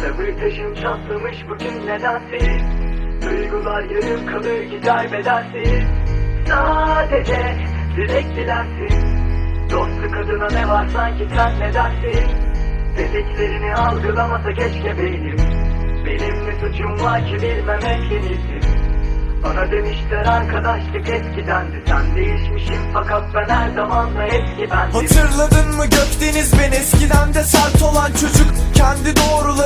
Sabır taşım çatlamış bugün nedensiz Duygular yarım kalır gider bedensiz Sadece dilek dilersin Dostluk adına ne var sanki sen ne dersin? Dediklerini algılamasa keşke beynim. Benim ne suçum var ki bilmemek en iyisi. Bana demişler arkadaşlık eskidendi. Sen değişmişsin fakat ben her zaman da eski bendim. Hatırladın mı Gökdeniz ben eskiden de sert olan çocuk Kendi doğrularına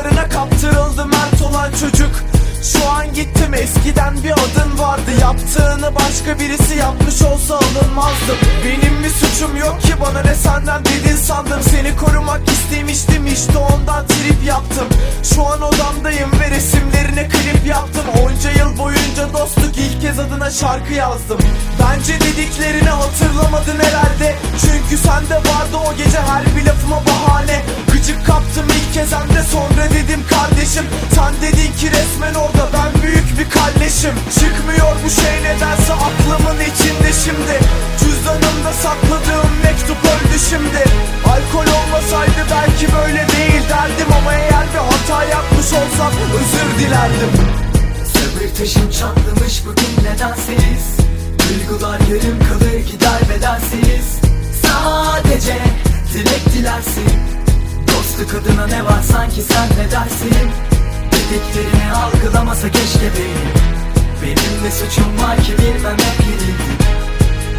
eskiden bir adın vardı. Yaptığını başka birisi yapmış olsa alınmazdım. Benim bir suçum yok ki bana ne senden dedin sandım. Seni korumak istemiştim işte ondan trip yaptım. Şu an odamdayım ve resimlerine klip yaptım. Onca yıl boyunca dostluk ilk kez adına şarkı yazdım. Bence dediklerini hatırlamadın herhalde. Çünkü sende vardı o gece her bir lafıma bahane. Gıcık kaptım ilk kez hem de sonra dedim kardeşim şimdi. Cüzdanımda sakladığım mektup öldü şimdi. Alkol olmasaydı belki böyle değil derdim Ama eğer bir hata yapmış olsam özür dilerdim. Sabır taşım çatlamış bugün nedensiz? Duygular yarım kalır gider bedensiz. Sadece dilek dilersin. Dostluk adına ne var sanki sen ne dersin? Dediklerini algılamasa keşke benim Benim ne suçum var ki bilmemek yenildi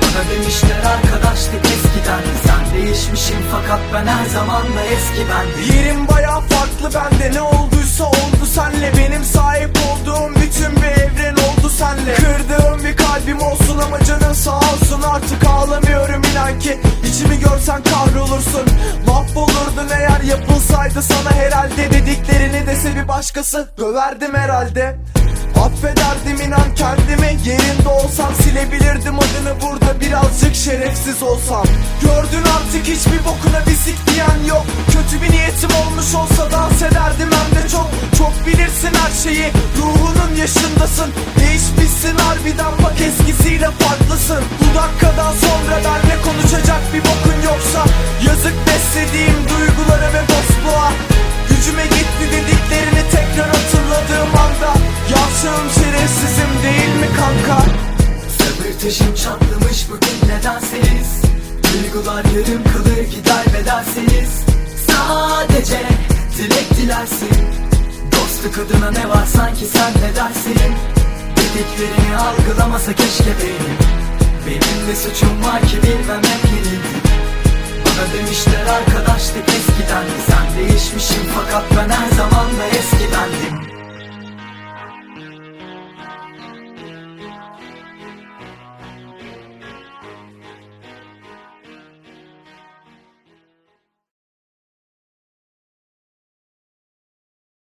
Bana demişler arkadaşlık eskiden. Sen değişmişsin fakat ben her zaman da eski bendim Yerim baya farklı bende ne olduysa oldu senle. Benim sahip olduğum bütün bir evren oldu senle. Kırdığım bir kalbim olsun ama canın sağ olsun. Artık ağlamıyorum inan ki. İçimi görsen kahrolursun. Mahvolurdun eğer yapılsaydı sana herhalde. Dediklerini dese bir başkası. Döverdim herhalde Affederdim inan kendimi Yerinde olsam silebilirdim adını burada birazcık şerefsiz olsam. Gördün artık hiçbir bokuna bisik diyen yok. Kötü bir niyetim olmuş olsa dans ederdim hem de çok. Çok bilirsin her şeyi ruhunun yaşındasın. Değişmişsin harbiden bak eskisiyle farklısın. Bu dakikadan sonra benle konuşacak bir bokun yoksa Yazık beslediğim duygulara ve dostluğa. Gücüme gitti dediklerini tekrar hatırladığım anda Taşım çatlamış bugün nedensiz Duygular yarım kalır gider bedensiz Sadece dilek dilersin. Dostluk adına ne var sanki sen ne dersin? Dediklerini algılamasa keşke benim Benim de suçum var ki bilmemek yenildi Bana demişler arkadaşlık fakat